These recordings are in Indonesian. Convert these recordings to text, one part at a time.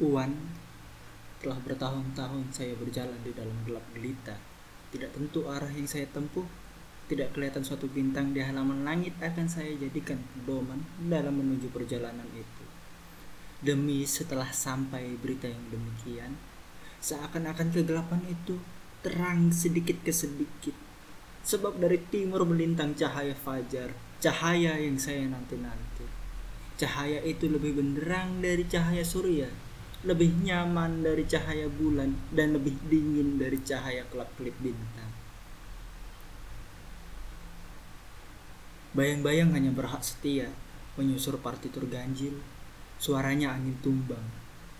Uwan, telah bertahun-tahun saya berjalan di dalam gelap gelita. Tidak tentu arah yang saya tempuh. Tidak kelihatan suatu bintang di halaman langit akan saya jadikan pedoman dalam menuju perjalanan itu. Demi setelah sampai berita yang demikian, seakan-akan kegelapan itu terang sedikit ke sedikit. Sebab dari timur melintang cahaya fajar, cahaya yang saya nanti-nanti. Cahaya itu lebih benderang dari cahaya surya, lebih nyaman dari cahaya bulan, dan lebih dingin dari cahaya kelap-kelip bintang. Bayang-bayang hanya berhak setia menyusur partitur ganjil, suaranya angin tumbang,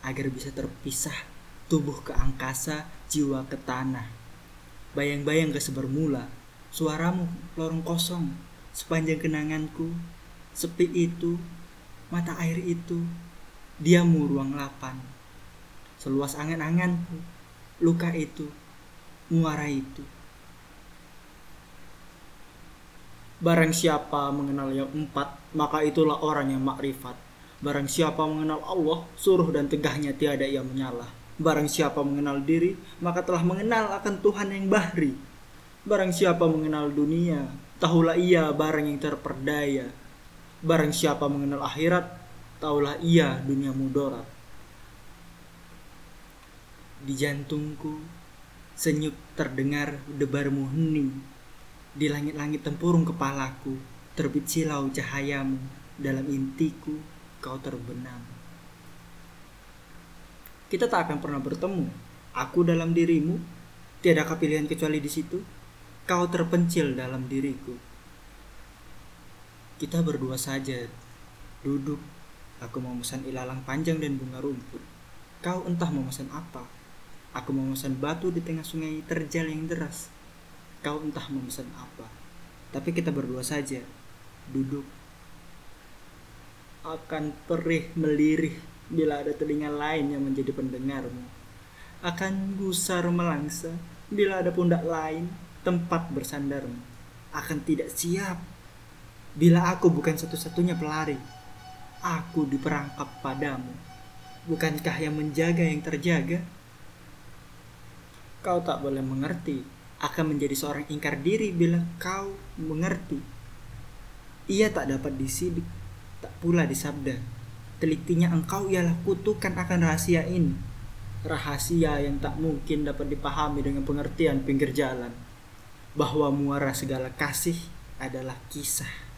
agar bisa terpisah tubuh ke angkasa, jiwa ke tanah. Bayang-bayang ke sebermula, suaramu lorong kosong, sepanjang kenanganku, sepi itu, mata air itu, diamu ruang lapan. Seluas angan-anganku, luka itu, muara itu. Barang siapa mengenal yang empat, maka itulah orang yang makrifat. Barang siapa mengenal Allah, suruh dan tegahnya tiada ia menyalah. Barang siapa mengenal diri, maka telah mengenal akan Tuhan yang bahri. Barang siapa mengenal dunia, tahulah ia barang yang terperdaya. Barang siapa mengenal akhirat, tahulah ia dunia mudorat. Di jantungku, senyuk terdengar debarmu hening di langit-langit tempurung kepalaku, terbit silau cahayamu, dalam intiku kau terbenam. Kita tak akan pernah bertemu. Aku dalam dirimu, tiada pilihan kecuali di situ. Kau terpencil dalam diriku. Kita berdua saja, duduk. Aku memesan ilalang panjang dan bunga rumput. Kau entah memesan apa. Aku memesan batu di tengah sungai terjal yang deras kau entah memesan apa. Tapi kita berdua saja duduk akan perih melirih bila ada telinga lain yang menjadi pendengarmu. Akan gusar melangsa bila ada pundak lain tempat bersandarmu. Akan tidak siap bila aku bukan satu-satunya pelari. Aku diperangkap padamu. Bukankah yang menjaga yang terjaga? Kau tak boleh mengerti akan menjadi seorang ingkar diri bila kau mengerti. Ia tak dapat disidik, tak pula disabda. Telitinya engkau ialah kutukan akan rahasia ini. Rahasia yang tak mungkin dapat dipahami dengan pengertian pinggir jalan. Bahwa muara segala kasih adalah kisah.